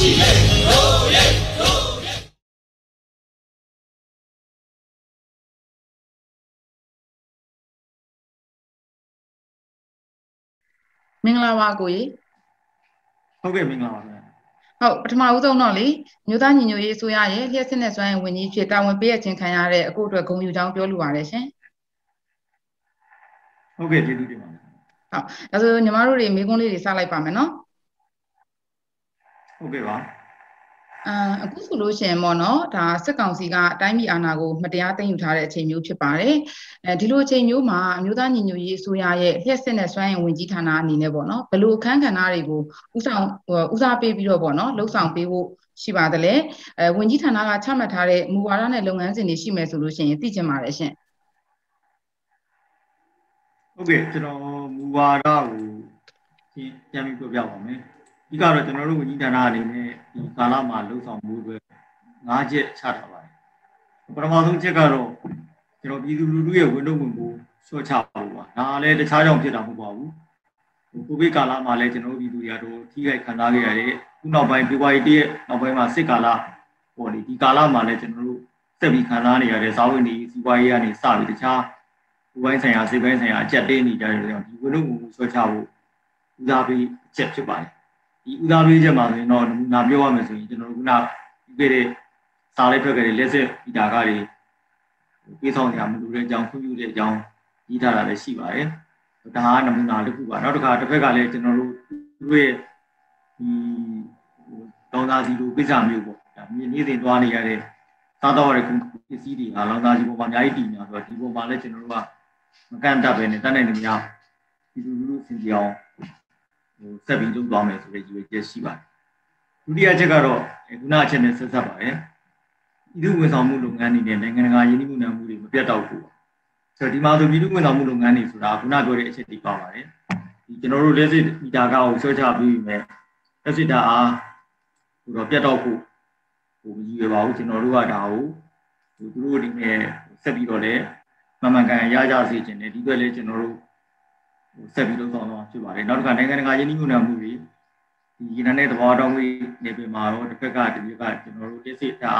ရှိလေတို့ရဲ့မင်္ဂလာပါကိုကြီးဟုတ်ကဲ့မင်္ဂလာပါခင်ဗျာဟုတ်ပထမဦးဆုံးတော့လေမြို့သားညီညွတ်ရေးအစိုးရရဲ့လျှက်စစ်နဲ့စွမ်းရည်ဝန်ကြီးဖြစ်တာဝန်ပေးရခြင်းခံရတဲ့အခုအတွက်ဂုဏ်ယူကြောင်းပြောလိုပါတယ်ရှင်ဟုတ်ကဲ့ကျေးဇူးတင်ပါတယ်ဟုတ်ဒါဆိုညီမတို့တွေမိကုန်းလေးတွေစလိုက်ပါမယ်နော် ဟုတ်ကဲ့ပါအာအခုဆိုလို့ရှိရင်ပေါ့နော်ဒါစစ်ကောင်စီကအတိုင်းပြည်အာဏာကိုမတရားသိမ်းယူထားတဲ့အချိန်မျိုးဖြစ်ပါတယ်အဲဒီလိုအချိန်မျိုးမှာအမျိုးသားညီညွတ်ရေးအစိုးရရဲ့လျှက်စစ်နဲ့စွမ်းရင်ဝင်ကြီးဌာနအနေနဲ့ပေါ့နော်ဘယ်လိုအခန်းကဏ္ဍတွေကိုဥဆောင်ဦးစားပေးပြီးတော့ပေါ့နော်လှုပ်ဆောင်ပေးဖို့ရှိပါတယ်လေအဲဝင်ကြီးဌာနကချမှတ်ထားတဲ့မူဝါဒနဲ့လုပ်ငန်းစဉ်တွေရှိမယ်ဆိုလို့ရှိရင်သိချင်ပါတယ်ရှင်ဟုတ်ကဲ့ကျွန်တော်မူဝါဒကိုပြန်ပြီးပြောပြပါမယ် ဒီကတော့ကျွန်တော်တို့ဝန်ကြီးဌာနအနေနဲ့ဒီကာလမှာလှုပ်ဆောင်မှုအတွက်၅ချက်ချထားပါတယ်ပထမဆုံးချက်ကတော့ကျွန်တော်ပြည်သူလူထုရဲ့ဝန်ထုတ်ဝန်ပိုးလျှော့ချဖို့ပါဒါလည်းတခြားကြောင့်ဖြစ်တာမဟုတ်ပါဘူးကိုဗစ်ကာလမှာလည်းကျွန်တော်တို့ပြည်သူတွေကတော့ထိခိုက်ခံစားခဲ့ရတဲ့ခုနောက်ပိုင်းဖေဖော်ဝါရီတရက်နောက်ပိုင်းမှာစစ်ကာလပေါ်ဒီဒီကာလမှာလည်းကျွန်တော်တို့ဆက်ပြီးခံစားနေရတဲ့ဇာဝင်ဒီစီးပွားရေးကနေစပြီးတခြားဘူပိုင်းဆိုင်ရာစိတ်ပိုင်းဆိုင်ရာအကျက်တင်းနေကြတဲ့ကြောင့်ဒီဝန်ထုတ်ဝန်ပိုးလျှော့ချဖို့ဦးစားပေးအချက်ဖြစ်ပါတယ် ဒီဥသားပေးချက်မှာဆိုရင်တော့နမူနာပြောရမယ်ဆိုရင်ကျွန်တော်တို့ခုနပြီးခဲ့တဲ့စာလေးထွက်ခဲ့တဲ့လက်စစ်ဗီတာကတွေပြေးဆောင်ကြမလို့တဲ့အကြောင်းခွင့်ပြုတဲ့အကြောင်းကြီးထားတာလည်းရှိပါတယ်ဒါကနမူနာတစ်ခုပါနောက်တစ်ခါတစ်ဖက်ကလည်းကျွန်တော်တို့တို့ရဲ့ဒီလောင်သားစီလိုကိစ္စမျိုးပေါ့ဒါမြင်းနေစဉ်သွားနေရတဲ့စားတော့ရတဲ့ပစ္စည်းတွေဟာလောင်သားစီပေါ်မှာအများကြီးတည်နေတာဆိုတော့ဒီပေါ်မှာလည်းကျွန်တော်တို့ကမကန့်တတ်ပဲနဲ့တတ်နိုင်နေမရဒီလိုလိုစင်ကြအောင် ဟိုဆက်ပြီးလုပ်သွားမယ်ဆိုတဲ့ရည်ရွယ်ချက်ရှိပါတယ်ဒုတိယချက်ကတော့ခုနအချက်နဲ့ဆက်ဆက်ပါတယ်ဤသူဝန်ဆောင်မှုလုပ်ငန်းတွေနဲ့နိုင်ငံတကာယင်းနှိမ့်မှုမှုတွေမပြတ်တော့ဘူးဆိုတော့ဒီမှာဆိုပြည်သူဝန်ဆောင်မှုလုပ်ငန်းတွေဆိုတာခုနပြောတဲ့အချက်တွေပါပါတယ်ဒီကျွန်တော်တို့လက်စစ်မီတာကောက်ဆွဲချပြီးပြီမဲ့လက်စစ်တာအားဟိုတော့ပြတ်တော့ဖို့ဟိုမကြီးရပါဘူးကျွန်တော်တို့ကဒါကိုဟိုသူတို့ဒီနဲ့ဆက်ပြီးတော့လည်းမမှန်ကန်ရကြစေခြင်းနဲ့ဒီအတွက်လည်းကျွန်တော်တို့ ဆက်ပြီးလုပ်ဆောင်သွားဖြစ်ပါတယ်နောက်တစ်ခါနိုင်ငံတကာယင်းနှိမ့်မှုမှုတွေဒီရင်းနဲ့သဘောတော်မှုနေပြင်မှာတော့တစ်ဖက်ကဒီဘက်ကကျွန်တော်တို့တစ်စစ်တာ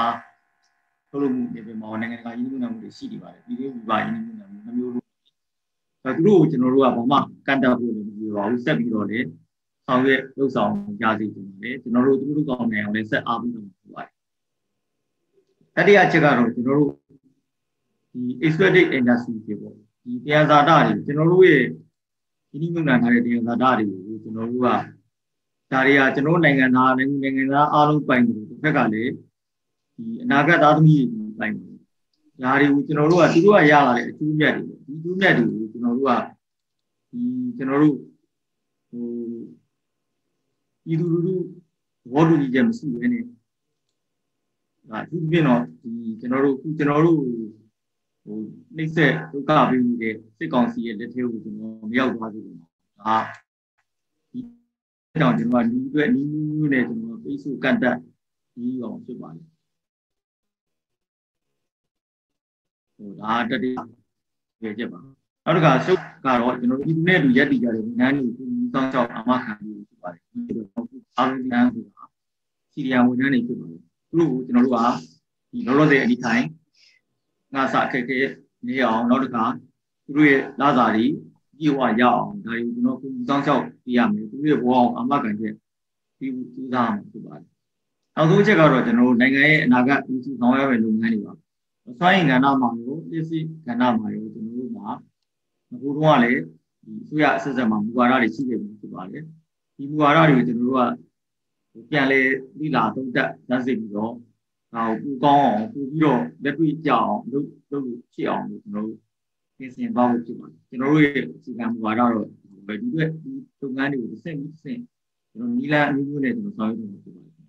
ထုတ်လုပ်မှုနေပြင်မှာနိုင်ငံတကာယင်းနှိမ့်မှုတွေရှိနေပါတယ်ဒီလိုဝိပါယင်းနှိမ့်မှုနှမျိုးလို့ဒါသူတို့ကိုကျွန်တော်တို့ကဘာမှကန့်တတ်ဖို့လည်းမပြောပါဘူးဆက်ပြီးတော့လည်းဆောင်ရွက်လှုပ်ဆောင်ကြစေချင်တယ်ကျွန်တော်တို့သူတို့ကောင်းနိုင်အောင်လည်းဆက်အားပေးလို့ပြောပါတယ်တတိယချက်ကတော့ကျွန်တော်တို့ဒီ expected industry တွေပေါ့ဒီတရားဇာတာတွေကျွန်တော်တို့ရဲ့ ဒီနိမုန်နာထားတဲ့တရားသာဓတွေကိုကျွန်တော်တို့ကဒါတွေကကျွန်တော်နိုင်ငံသားနိုင်ငံသားအားလုံးပိုင်တယ်တစ်ဖက်ကလည်းဒီအနာဂတ်သားသမီးတွေပိုင်တယ်ဒါတွေကိုကျွန်တော်တို့ကသူတို့ကရလာတဲ့အကျိုးမြတ်တွေဒီအကျိုးမြတ်တွေကိုကျွန်တော်တို့ကဒီကျွန်တော်တို့ဟိုဤသူလူလူဘောတူညီချက်မရှိဘဲနဲ့ဒါအထူးဖြင့်တော့ဒီကျွန်တော်တို့ကျွန်တော်တို့ဟို နှိမ့်ဆက်ဒုက္ခပေးနေတဲ့စစ်ကောင်စီရဲ့လက်ထဲကိုကျွန်တော်မရောက်သွားသေးဘူး။ဒါဒီကြောင့်ကျွန်တော်ကလူအတွက်နီးနီးမျိုးနဲ့ကျွန်တော်ပိတ်ဆို့ကတ်တက်ပြီးအောင်ဖြစ်ပါလိမ့်။ဟိုဒါတတိယရဲ့ချက်ပါ။နောက်တစ်ခါစုကတော့ကျွန်တော်ဒီနဲ့လူရက်တည်ကြတဲ့ဝန်ထမ်းတွေကိုဒီစောင့်ရှောက်အမခံပြီးဖြစ်ပါတယ်။ဒီတော့အားလုံးတန်းဆိုတာစီရီယံဝန်ထမ်းတွေဖြစ်ပါတယ်။သူတို့ကိုကျွန်တော်တို့ကဒီလောလောဆယ်အဒီထိုင် ငါစအခက်ခဲနေအောင်နောက်တစ်ခါသူတို့ရဲ့လာစာတွေပြေဝရအောင်ဒါတွေကိုကျွန်တော်ကိုစောင့်ရှောက်ပြရမယ်သူတို့ရဲ့ဘဝအောင်အမှတ်ကန်ချက်ပြီးစူးစမ်းမှာဖြစ်ပါတယ်နောက်ဆုံးချက်ကတော့ကျွန်တော်တို့နိုင်ငံရဲ့အနာဂတ်ဦးစီးဆောင်ရွက်ရမယ့်လုပ်ငန်းတွေပါစွမ်းရည်ကဏ္ဍမှာရောပစ္စည်းကဏ္ဍမှာရောကျွန်တော်တို့မှာဘိုးတော်ကလည်းဒီအစိုးရအဆက်ဆက်မှာမူဝါဒတွေရှိခဲ့ပြီဖြစ်ပါတယ်ဒီမူဝါဒတွေကိုကျွန်တော်တို့ကပြန်လဲလိလာသုံးသပ်ဇက်စစ်ပြီးတော့ ဒါကိုပူကောင်းအောင်ပူပြီးတော့လက်တွေ့ကြအောင်လုပ်လုပ်ဖြစ်အောင်လို့ကျွန်တော်တို့ပြင်ဆင်ပါဖို့ဖြစ်ပါတယ်ကျွန်တော်တို့ရဲ့စီကံမူဝါဒတော့ဒီဘက်ဒီလုပ်ငန်းတွေကိုတစ်ဆင့်ပြီးတစ်ဆင့်ကျွန်တော်နီလာအမျိုးမျိုးနဲ့ကျွန်တော်ဆောင်ရွက်နေမှာဖြစ်ပါတယ်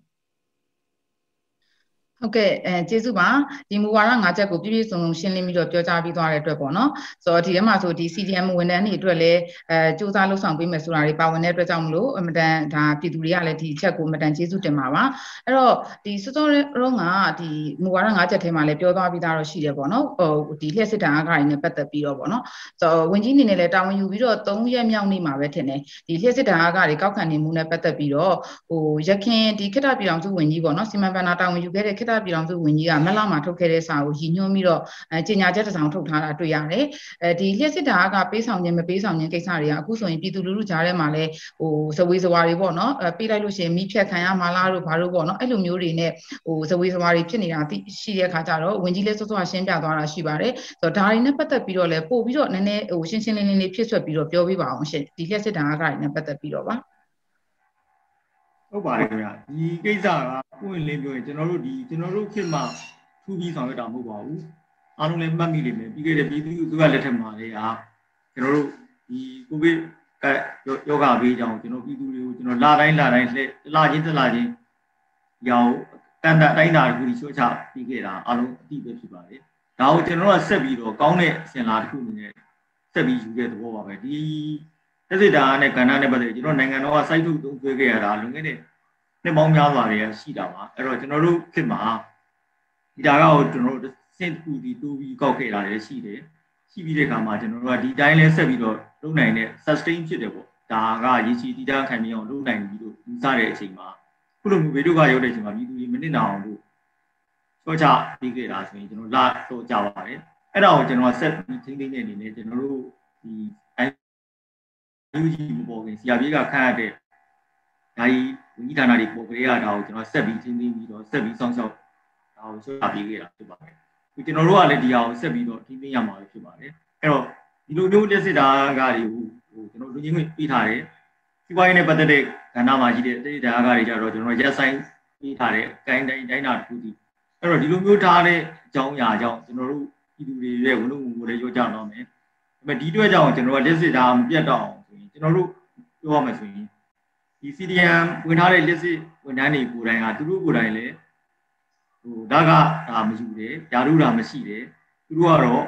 ဟုတ်ကဲ့အဲကျေးဇူးပါဒီမူဝါဒ၅ချက်ကိုပြည့်ပြည့်စုံစုံရှင်းလင်းပြီးတော့ပြောကြားပြီးသွားတဲ့အတွက်ပေါ့နော်ဆိုတော့ဒီထဲမှာဆိုဒီ CDM ဝန်ထမ်းတွေအတွက်လည်းအဲစူးစမ်းလှုပ်ဆောင်ပေးမယ်ဆိုတာတွေပါဝင်တဲ့အတွက်ကြောင့်မလို့အမတန်ဒါပြည်သူတွေကလည်းဒီချက်ကိုအမတန်ကျေးဇူးတင်ပါပါအဲ့တော့ဒီစောစောရုံးကဒီမူဝါဒ၅ချက်ထဲမှာလည်းပြောသွားပြီးသားတော့ရှိတယ်ပေါ့နော်ဟိုဒီလျှက်စစ်တမ်းအကားတွေနဲ့ပတ်သက်ပြီးတော့ပေါ့နော်ဆိုတော့ဝင်ကြီးအနေနဲ့လည်းတာဝန်ယူပြီးတော့၃ရက်မြောက်နေ့မှာပဲထင်တယ်ဒီလျှက်စစ်တမ်းအကားတွေကောက်ခံနေမှုနဲ့ပတ်သက်ပြီးတော့ဟိုရခင်ဒီခေတ္တပြည်အောင်စုဝင်ကြီးပေါ့နော်စီမံဘဏ္ဍာတာဝန်ယူခဲ့တဲ့ခေတ္တပြည်တော်စုဝန်ကြီးကမက်လာမှာထုတ်ခဲ့တဲ့စာကိုရည်ညွှန်းပြီးတော့အဲကြေညာချက်တစ်စောင်ထုတ်ထားတာတွေ့ရတယ်။အဲဒီလျှက်စစ်တာကပေးဆောင်ခြင်းမပေးဆောင်ခြင်းကိစ္စတွေကအခုဆိုရင်ပြည်သူလူထုကြားထဲမှာလည်းဟိုဇဝေဇဝါတွေပေါ့နော်အဲပေးလိုက်လို့ရှိရင်မိဖြတ်ခံရမှာလားတို့ဘာလို့ပေါ့နော်အဲ့လိုမျိုးတွေနဲ့ဟိုဇဝေဇဝါတွေဖြစ်နေတာရှိတဲ့အခါကျတော့ဝန်ကြီးလည်းစောစောရှင်းပြသွားတာရှိပါတယ်။ဆိုတော့ဒါတွေနဲ့ပတ်သက်ပြီးတော့လည်းပို့ပြီးတော့နည်းနည်းဟိုရှင်းရှင်းလင်းလင်းလေးဖြစ်ဆွက်ပြီးတော့ပြောပြပါအောင်ရှင်ဒီလျှက်စစ်တာကတွေနဲ့ပတ်သက်ပြီးတော့ပါ။ ဟုတ်ပါတယ်ခင်ဗျာဒီကိစ္စကပွင့်လင်းပြောရင်ကျွန်တော်တို့ဒီကျွန်တော်တို့ခေတ်မှာထူးပြီးဆောင်ရွက်တာမဟုတ်ပါဘူးအားလုံးလည်းမှတ်မိလိမ့်မယ်ပြီးခဲ့တဲ့ပြည်သူ့သူကလက်ထက်မှာလည်းဟာကျွန်တော်တို့ဒီကိုဗစ်ကယောဂဘေးကြောင့်ကျွန်တော်ပြည်သူတွေကိုကျွန်တော်လာတိုင်းလာတိုင်းလက်လာချင်းတက်လာချင်းရောင်တန်တအတိုင်းတာတစ်ခုဒီချိုးချပြီးခဲ့တာအားလုံးအတိပဲဖြစ်ပါတယ်ဒါကိုကျွန်တော်တို့ကဆက်ပြီးတော့ကောင်းတဲ့အစဉ်လာတစ်ခုအနေနဲ့ဆက်ပြီးယူတဲ့သဘောပါပဲဒီ သက်သေတာနဲ့ကဏ္ဍနဲ့ပတ်သက်ကျွန်တော်နိုင်ငံတော်ကစိုက်ထုတ်သုံးသွင်းခဲ့ရတာလွန်ခဲ့တဲ့နှစ်ပေါင်းများစွာတွေကရှိတာပါအဲ့တော့ကျွန်တော်တို့ခေတ်မှာဒီဒါကောကျွန်တော်တို့စင့်ကူဒီတိုးပြီးကောက်ခဲ့တာလည်းရှိတယ်ရှိပြီးတဲ့အခါမှာကျွန်တော်တို့ကဒီတိုင်းလဲဆက်ပြီးတော့လုပ်နိုင်တဲ့ sustain ဖြစ်တယ်ပေါ့ဒါကရည်ချီတည်တာခံပြီးအောင်လုပ်နိုင်ပြီးတော့ယူဆတဲ့အချိန်မှာခုလိုမျိုးဗီဒီယိုကရောက်တဲ့အချိန်မှာပြည်သူတွေမနစ်နာအောင်လို့ချောချပြီးခဲ့တာဆိုရင်ကျွန်တော်လာတော့ကြပါတယ်အဲ့ဒါကိုကျွန်တော်ဆက်ပြီးထိန်းသိမ်းတဲ့အနေနဲ့ကျွန်တော်တို့ဒီ UG မပေါ်ခင်ဆရာကြီးကခန့်ရတဲ့ဒါကြီးဝန်ကြီးဌာနတွေပေါ်ကြရတာကိုကျွန်တော်ဆက်ပြီးချင်းသိပြီးတော့ဆက်ပြီးစောင့်ရှောက်ဒါကိုဆွဲပြခဲ့တာဖြစ်ပါတယ်။ဒီကျွန်တော်တို့ကလည်းဒီဟာကိုဆက်ပြီးတော့ထိသိရမှာဖြစ်ပါတယ်။အဲ့တော့ဒီလိုမျိုးလက်စစ်တာကတွေကိုဟိုကျွန်တော်လူကြီးဝင်ပြီးထားတယ်။စီးပွားရေးနဲ့ပတ်သက်တဲ့ကဏ္ဍမှာရှိတဲ့တိတာကတွေကြတော့ကျွန်တော်ရက်ဆိုင်ပြီးထားတဲ့ကိုင်းတိုင်းတိုင်းတာတစ်ခုတည်းအဲ့တော့ဒီလိုမျိုးထားတဲ့အကြောင်းအရာကြောင့်ကျွန်တော်တို့ပြည်သူတွေရဲ့ဝန်လုံးကိုလည်းရောကြတော့မယ်။ဒါပေမဲ့ဒီအတွက်ကြောင့်ကျွန်တော်ကလက်စစ်တာမပြတ်တော့အောင်ဆိုရင် ကျွန်တော်တို့ပြောရမယ်ဆိုရင်ဒီ CDM ဝင်ထားတဲ့လက်စစ်ဝန်ထမ်းတွေကိုယ်တိုင်ကသူတို့ကိုယ်တိုင်လည်းဟိုဒါကဒါမယူတယ်ယာရုတာမရှိတယ်သူတို့ကတော့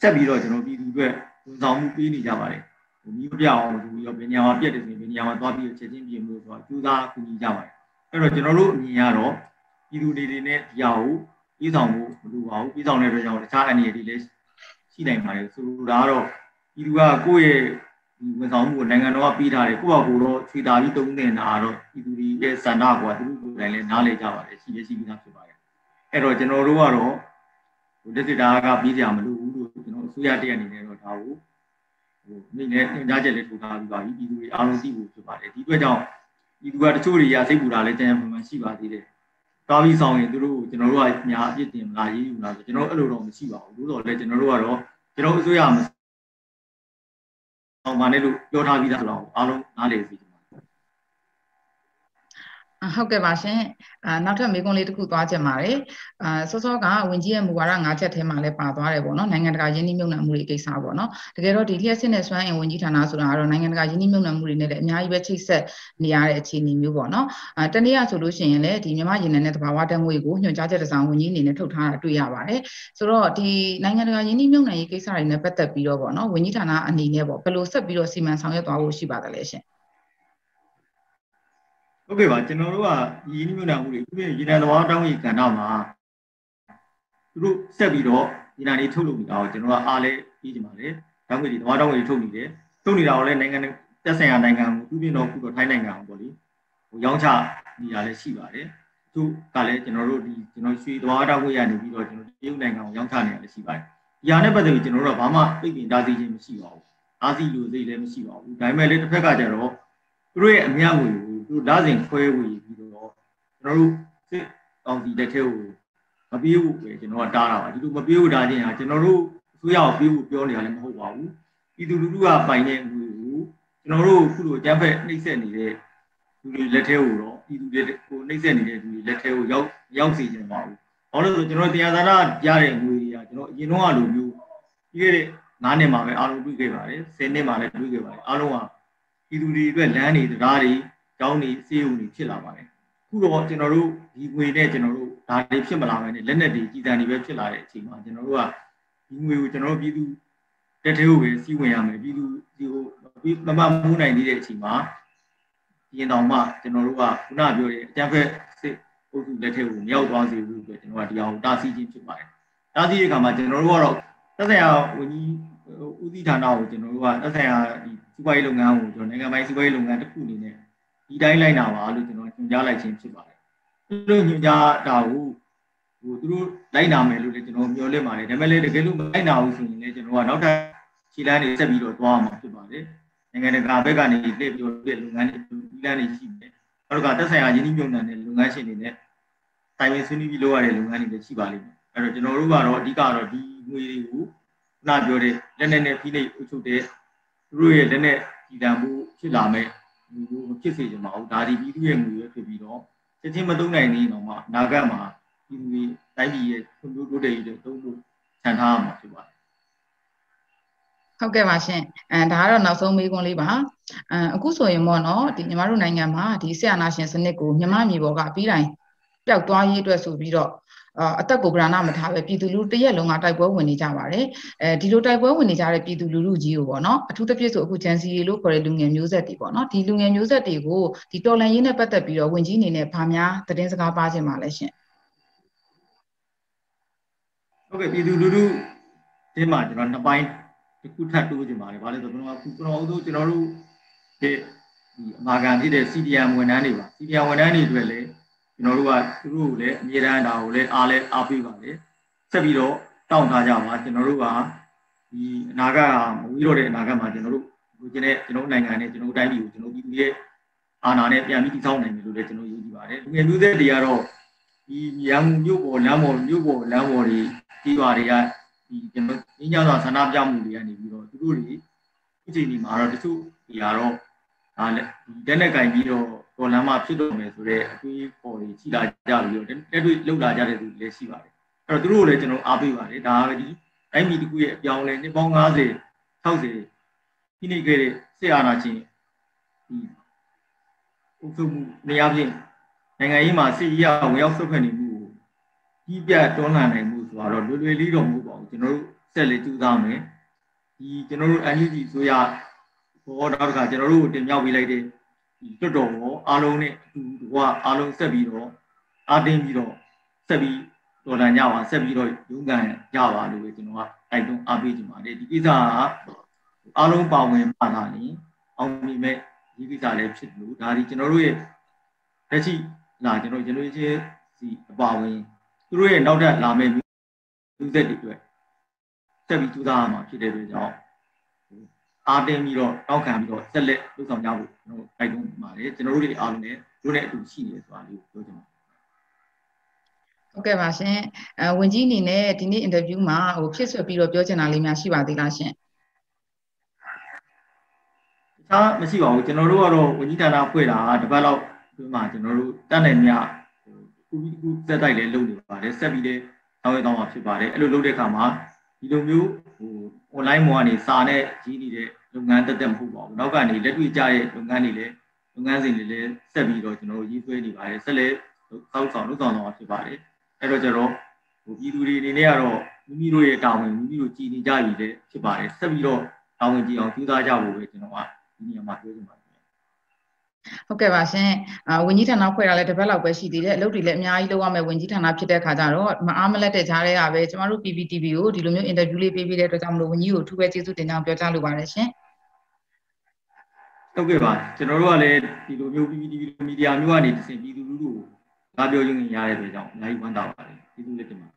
ဆက်ပြီးတော့ကျွန်တော်ပြည်သူတွေဝန်ဆောင်မှုပေးနေကြပါတယ်ဟိုမျိုးပြအောင်သူရောပညာမှာပြက်တယ်ဆိုရင်ပညာမှာသွားပြီးချက်ချင်းပြင်လို့ဆိုတော့ကျူးစားကူညီကြပါတယ်အဲ့တော့ကျွန်တော်တို့အမြင်ကတော့ပြည်သူတွေတွေနဲ့ဒီဟာကိုပြီးဆောင်မှုမလိုပါဘူးပြီးဆောင်တဲ့အတွက်ကြောင့်တခြားအနေတွေလည်းရှိနိုင်ပါတယ်ဆိုလိုတာကတော့ပြည်သူကကိုယ့်ရဲ့ ဒီဝန်ဆောင်မှုကိုနိုင်ငံတော်ကပေးထားတယ်ကိုယ့်ဘာကိုတော့ခြေတာပြီးတုံးနေတာတော့ပြည်သူတွေရဲ့စန္ဒကွာသူတို့ကိုယ်တိုင်လည်းနားလည်ကြပါတယ်ရှိရရှိပြီးသားဖြစ်ပါတယ်အဲ့တော့ကျွန်တော်တို့ကတော့ဟိုလက်စစ်တာကပြီးကြမလို့ဘူးလို့ကျွန်တော်အစိုးရတရက်အနေနဲ့တော့ဒါကိုဟိုမိနဲ့ညွှန်ကြားချက်လေးထုတ်ထားပြီးပါပြီပြည်သူတွေအားလုံးသိဖို့ဖြစ်ပါတယ်ဒီအတွက်ကြောင့်ပြည်သူကတချို့တွေရစိတ်ပူတာလည်းကြံ့မှန်မှန်ရှိပါသေးတယ်တားပြီးဆောင်ရင်သူတို့ကျွန်တော်တို့ကညာအပြစ်တင်မလားရေးယူလားဆိုကျွန်တော်အဲ့လိုတော့မရှိပါဘူးလို့တော့လည်းကျွန်တော်တို့ကတော့ကျွန်တော်အစိုးရမ အောင်ပါနဲ့လို့ပြောထားပြီးသားဆိုတော့အားလုံးနားလည်စီ ဟုတ်ကဲ့ပါရှင်အာနောက်ထပ်မေးခွန်းလေးတစ်ခုသွားချင်ပါတယ်အာစောစောကဝင်ကြီးရဲ့မူဝါဒ၅ချက်ထဲမှာလည်းပါသွားတယ်ပေါ့နော်နိုင်ငံတကာယင်းနှိမ့်မြုပ်နှံမှုတွေကိစ္စပေါ့နော်တကယ်တော့ဒီလျှက်စစ်နဲ့စွမ်းအင်ဝင်ကြီးဌာနဆိုတာကတော့နိုင်ငံတကာယင်းနှိမ့်မြုပ်နှံမှုတွေနဲ့လည်းအများကြီးပဲချိတ်ဆက်နေရတဲ့အခြေအနေမျိုးပေါ့နော်အာတနည်းအားဆိုလို့ရှိရင်လည်းဒီမြန်မာရင်းနှံတဲ့သဘာဝတန်ငွေကိုညွှန်ကြားချက်တစ်စောင်ဝင်ကြီးအနေနဲ့ထုတ်ထားတာတွေ့ရပါတယ်ဆိုတော့ဒီနိုင်ငံတကာယင်းနှိမ့်မြုပ်နှံရေးကိစ္စတွေနဲ့ပတ်သက်ပြီးတော့ပေါ့နော်ဝင်ကြီးဌာနအနေနဲ့ပေါ့ဘယ်လိုဆက်ပြီးတော့စီမံဆောင်ရွက်သွားဖို့ရှိပါသလဲရှင် ဟုတ်ကဲ့ပါကျွန်တော်တို့ကရင်းနှီးမြှုပ်နှံမှုတွေသူရဲ့ရေနံသဘာဝတောင်းကြီးကဏ္ဍမှာသူတို့ဆက်ပြီးတော့ရေနံတွေထုတ်လုပ်နေတာကိုကျွန်တော်ကအားလဲပြီးကြပါလေတောင်းကြီးသဘာဝတောင်းကြီးထုတ်နေတယ်ထုတ်နေတာကိုလည်းနိုင်ငံတက်ဆိုင်ရာနိုင်ငံကိုသူပြင်တော့ခုတော့ထိုင်းနိုင်ငံကိုပေါ့လေဟိုရောင်းချနေတာလည်းရှိပါတယ်သူကလည်းကျွန်တော်တို့ဒီကျွန်တော်ရွှေသဘာဝတောင်းကြီးရနေပြီးတော့ကျွန်တော်တရုတ်နိုင်ငံကိုရောင်းချနေတာလည်းရှိပါတယ်ဒီဟာနဲ့ပတ်သက်ပြီးကျွန်တော်တို့ကဘာမှပြိပင်တားဆီးခြင်းမရှိပါဘူးအားစီလူစိတ်လည်းမရှိပါဘူးဒါပေမဲ့လည်းတစ်ဖက်ကကျတော့သူတို့ရဲ့အများငွေကို သူလစဉ်ခွဲဝေပြီးတော့ကျွန်တော်တို့စစ်ကောင်စီလက်ထဲကိုမပြေးဘူးပဲကျွန်တော်ကတားတာပါဒီလိုမပြေးဘူးတားခြင်းဟာကျွန်တော်တို့အစိုးရကိုပြေးဖို့ပြောနေတာလည်းမဟုတ်ပါဘူးပြည်သူလူထုကပိုင်တဲ့ငွေကိုကျွန်တော်တို့ခုလိုအကြမ်းဖက်နှိပ်စက်နေတဲ့လူတွေလက်ထဲကိုတော့ပြည်သူတွေကိုနှိပ်စက်နေတဲ့လူတွေလက်ထဲကိုရောက်ရောက်စေချင်ပါဘူး။ဘာလို့လဲဆိုကျွန်တော်တရားသာနာရတဲ့ငွေတွေကကျွန်တော်အရင်တော့လိုမျိုးပြီးခဲ့တဲ့9နှစ်မှာပဲအားလုံးတွေ့ခဲ့ပါတယ်10နှစ်မှာလည်းတွေ့ခဲ့ပါတယ်အားလုံးကပြည်သူတွေအတွက်လမ်းတွေတရားတွေ ကျောင်းတွေစေယုံတွေဖြစ်လာပါတယ်ခုတော့ကျွန်တော်တို့ဒီငွေနဲ့ကျွန်တော်တို့ဒါတွေဖြစ်မလာမယ်နဲ့လက်နက်တွေကြီးတန်းတွေပဲဖြစ်လာတဲ့အချိန်မှာကျွန်တော်တို့ကဒီငွေကိုကျွန်တော်တို့ပြည်သူတက်သေးကိုပဲစီးဝင်ရမယ်ပြည်သူဒီကိုမမမိုးနိုင်နေတဲ့အချိန်မှာရင်တောင်မှကျွန်တော်တို့ကခုနပြောတဲ့အကြံဖက်စစ်အုပ်စုလက်ထက်ကိုမရောက်သွားစေဘူးဆိုကျွန်တော်ကဒီအောင်တားဆီးခြင်းဖြစ်ပါတယ်တားဆီးတဲ့အခါမှာကျွန်တော်တို့ကတော့သက်ဆိုင်ရာဝန်ကြီးဦးစီးဌာနကိုကျွန်တော်တို့ကသက်ဆိုင်ရာဒီစီးပွားရေးလုပ်ငန်းကိုကျွန်တော်နိုင်ငံပိုင်စီးပွားရေးလုပ်ငန်းတစ်ခုအနေနဲ့ ဒီတိုင်းလိုက်နာပါလို့ကျွန်တော်ညွှန်ကြားလိုက်ခြင်းဖြစ်ပါတယ်သူတို့ညွှန်ကြားတာကိုဟိုသူတို့လိုက်နာမယ်လို့လည်းကျွန်တော်မျှော်လင့်ပါတယ်ဒါပေမဲ့လည်းတကယ်လို့မလိုက်နာဘူးဆိုရင်လည်းကျွန်တော်ကနောက်ထပ်ခြေလမ်းတွေဆက်ပြီးတော့သွားမှာဖြစ်ပါတယ်နိုင်ငံတကာဘက်ကနေလှည့်ပြောတဲ့လုပ်ငန်းတွေဒီလမ်းတွေရှိတယ်နောက်ကသက်ဆိုင်ရာယင်းနှိမ့်ညွှန်တဲ့လုပ်ငန်းရှင်တွေနဲ့တိုင်ပင်ဆွေးနွေးပြီးလုပ်ရတဲ့လုပ်ငန်းတွေလည်းရှိပါလိမ့်မယ်အဲ့တော့ကျွန်တော်တို့ကတော့အဓိကတော့ဒီငွေတွေကိုခုနပြောတဲ့လက်နဲ့နဲ့ဖိနှိပ်အုပ်ချုပ်တဲ့သူတို့ရဲ့လက်နဲ့ကြည်တံမှုဖြစ်လာမဲ့ဒီ လိုမဖြစ်စေချင်ပါဘူးဒါဒီပြည်သူရဲ့ငွေပဲဖြစ်ပြီးတော့ချက်ချင်းမသုံးနိုင်သေးတော့မှနာဂတ်မှာပြည်သူတွေတိုင်းပြည်ရဲ့ဖွံ့ဖြိုးတိုးတက်ရေးတွေသုံးဖို့ခြံထားရမှာဖြစ်ပါတယ်ဟုတ်ကဲ့ပါရှင်အဲဒါကတော့နောက်ဆုံးမေးခွန်းလေးပါအဲအခုဆိုရင်ပေါ့နော်ဒီညီမတို့နိုင်ငံမှာဒီဆရာနာရှင်စနစ်ကိုမြမမြေပေါ်ကအပြီးတိုင်းပျောက်သွားရေးအတွက်ဆိုပြီးတော့ အသက်ကိုဗရဏမထားပဲပြည်သူလူတရက်လုံးကတိုက်ပွဲဝင်နေကြပါတယ်အဲဒီလိုတိုက်ပွဲဝင်နေကြတဲ့ပြည်သူလူထုကြီးကိုပေါ့နော်အထူးသဖြင့်ဆိုအခုဂျန်စီလို့ခေါ်တဲ့လူငယ်မျိုးဆက်တွေပေါ့နော်ဒီလူငယ်မျိုးဆက်တွေကိုဒီတော်လန်ရေးနဲ့ပတ်သက်ပြီးတော့ဝင်ကြီးအနေနဲ့ဗာများသတင်းစကားပါခြင်းပါလဲရှင်ဟုတ်ကဲ့ပြည်သူလူထုဒီမှာကျွန်တော်နှစ်ပိုင်းတစ်ခုထပ်တိုးခြင်းပါတယ်ဘာလဲဆိုတော့ကျွန်တော်ကျွန်တော်တို့ကျွန်တော်တို့ဒီအမာခံဖြစ်တဲ့ CDM ဝန်ထမ်းတွေပါ CDM ဝန်ထမ်းတွေအတွက်လည်း ကျွန်တော်တို့ကသူတို့ကိုလည်းအမြဲတမ်းဒါကိုလည်းအားလည်းအားပေးပါလေဆက်ပြီးတော့တောင်းထားကြပါကျွန်တော်တို့ကဒီအနာဂတ်မဝီးတော့တဲ့အနာဂတ်မှာကျွန်တော်တို့လူချင်းတဲ့ကျွန်တော်နိုင်ငံနဲ့ကျွန်တော်တိုင်းပြည်ကိုကျွန်တော်ပြည်သူရဲ့အာဏာနဲ့ပြန်ပြီးတည်ဆောက်နိုင်မယ်လို့လည်းကျွန်တော်ယုံကြည်ပါတယ်လူငယ်မျိုးဆက်တွေကတော့ဒီရန်ကုန်မြို့ပေါ်လမ်းပေါ်မြို့ပေါ်လမ်းပေါ်တွေကြီးပါတွေကဒီကျွန်တော်ညညစွာဆန္ဒပြမှုတွေကနေပြီးတော့သူတို့တွေအချိန်ဒီမှာတော့တချို့တွေကတော့ဒါလည်းဒီတက်နဲ့ကင်ပြီးတော့ တော်လမ်းမှာဖြစ်တော့မယ်ဆိုတော့အတွေးပေါ်တွေရှိလာကြပြီးတော့တက်တွေ့လောက်လာကြတဲ့သူလည်းရှိပါတယ်အဲ့တော့သူတို့ကိုလည်းကျွန်တော်အားပေးပါတယ်ဒါပဲဒီတိုင်းပြည်တစ်ခုရဲ့အပြောင်းလဲနှစ်ပေါင်း90 60ဒီနေ့ခဲ့တဲ့ဆေးအာဏာချင်းဒီအုပ်ချုပ်မှုနေရာပြင်နိုင်ငံရေးမှာစစ်ရေးအဝင်ရောက်ဆုတ်ဖက်နေမှုကိုကြီးပြတ်တွန်းလှန်နိုင်မှုဆိုတော့လွယ်လွယ်လေးတော့မဟုတ်ပါဘူးကျွန်တော်တို့ဆက်လက်ကြိုးစားမယ်ဒီကျွန်တော်တို့ NUG ဆိုရဘောတော့ကကျွန်တော်တို့တင်မြှောက်ပေးလိုက်တဲ့ဒီ တွတ်တော်ရောအားလုံးနဲ့အတူတူကအားလုံးဆက်ပြီးတော့အားတင်းပြီးတော့ဆက်ပြီးတော်လန်ကြပါဆက်ပြီးတော့ရုန်းကန်ကြပါလို့ပဲကျွန်တော်ကတိုက်တွန်းအားပေးချင်ပါတယ်ဒီကိစ္စကအားလုံးပါဝင်ပါလာရင်အောင်မြင်မဲ့ဒီကိစ္စလည်းဖြစ်လို့ဒါဒီကျွန်တော်တို့ရဲ့လက်ရှိလာကျွန်တော် generation စီအပါဝင်သူတို့ရဲ့နောက်ထပ်လာမယ့်လူသက်တွေအတွက်ဆက်ပြီးကြိုးစားရမှာဖြစ်တဲ့အတွက်ကြောင့် အားတင်းပြီးတော့တောက်ခံပြီးတော့ဆက်လက်လှုပ်ဆောင်ကြဖို့ကျွန်တော်တိုက်တွန်းပါတယ်ကျွန်တော်တို့တွေအားလုံးနဲ့တို့နဲ့အတူရှိနေဆိုတာလေးကိုပြောချင်ပါတယ်ဟုတ်ကဲ့ပါရှင်အဲဝင်ကြီးအနေနဲ့ဒီနေ့အင်တာဗျူးမှာဟိုဖြစ်ဆွပြီးတော့ပြောချင်တာလေးများရှိပါသေးလားရှင်တခြားမရှိပါဘူးကျွန်တော်တို့ကတော့ဝင်ကြီးဌာနဖွဲ့တာတပတ်လောက်ဒီမှာကျွန်တော်တို့တတ်နိုင်မြဟိုခုပြီးခုစက်တိုက်လည်းလုပ်နေပါတယ်ဆက်ပြီးလည်းတောင်းရတော့မှာဖြစ်ပါတယ်အဲ့လိုလုပ်တဲ့အခါမှာဒီလိုမျိုးဟို online မောကနေစာနဲ့ကြီးနေတဲ့လုပ်ငန်းတက်တက်မဟုတ်ပါဘူးနောက်ကနေလက်တွေ့ကြတဲ့လုပ်ငန်းတွေလည်းလုပ်ငန်းစဉ်တွေလည်းဆက်ပြီးတော့ကျွန်တော်တို့ရေးဆွဲနေပါတယ်ဆက်လက်စောက်ဆောင်လုပ်ဆောင်တော့ဖြစ်ပါတယ်အဲ့တော့ကျတော့ဟိုပြည်သူတွေအနေနဲ့ကတော့မိမိတို့ရဲ့တာဝန်မိမိတို့ကြည်နေကြပြီလေဖြစ်ပါတယ်ဆက်ပြီးတော့တာဝန်ကြည်အောင်ကြိုးစားကြဖို့ပဲကျွန်တော်ကဒီနေရာမှာပြောချင်ပါတယ် ဟုတ်ကဲ့ပါရှင်အာဝင်ကြီးဌာနဖွဲ့တာလည်းတစ်ပတ်လောက်ပဲရှိသေးတယ်အလုပ်တွေလည်းအများကြီးလုပ်ရမယ်ဝင်ကြီးဌာနဖြစ်တဲ့ခါကျတော့မအားမလက်တဲ့ကြားတွေကပဲကျမတို့ PPTV ကိုဒီလိုမျိုးအင်တာဗျူးလေးပေးပေးတဲ့အတွက်ကြောင့်မလို့ဝင်ကြီးကိုအထူးပဲကျေးဇူးတင်ကြောင်းပြောကြားလိုပါတယ်ရှင်ဟုတ်ကဲ့ပါကျွန်တော်တို့ကလည်းဒီလိုမျိုး PPTV မီဒီယာမျိုးကနေတစင်ပြည်သူလူထုကိုငါပြောရင်းရတဲ့အတွက်ကြောင့်အများကြီးဝမ်းသာပါတယ်ကျေးဇူးလက်တင်ပါ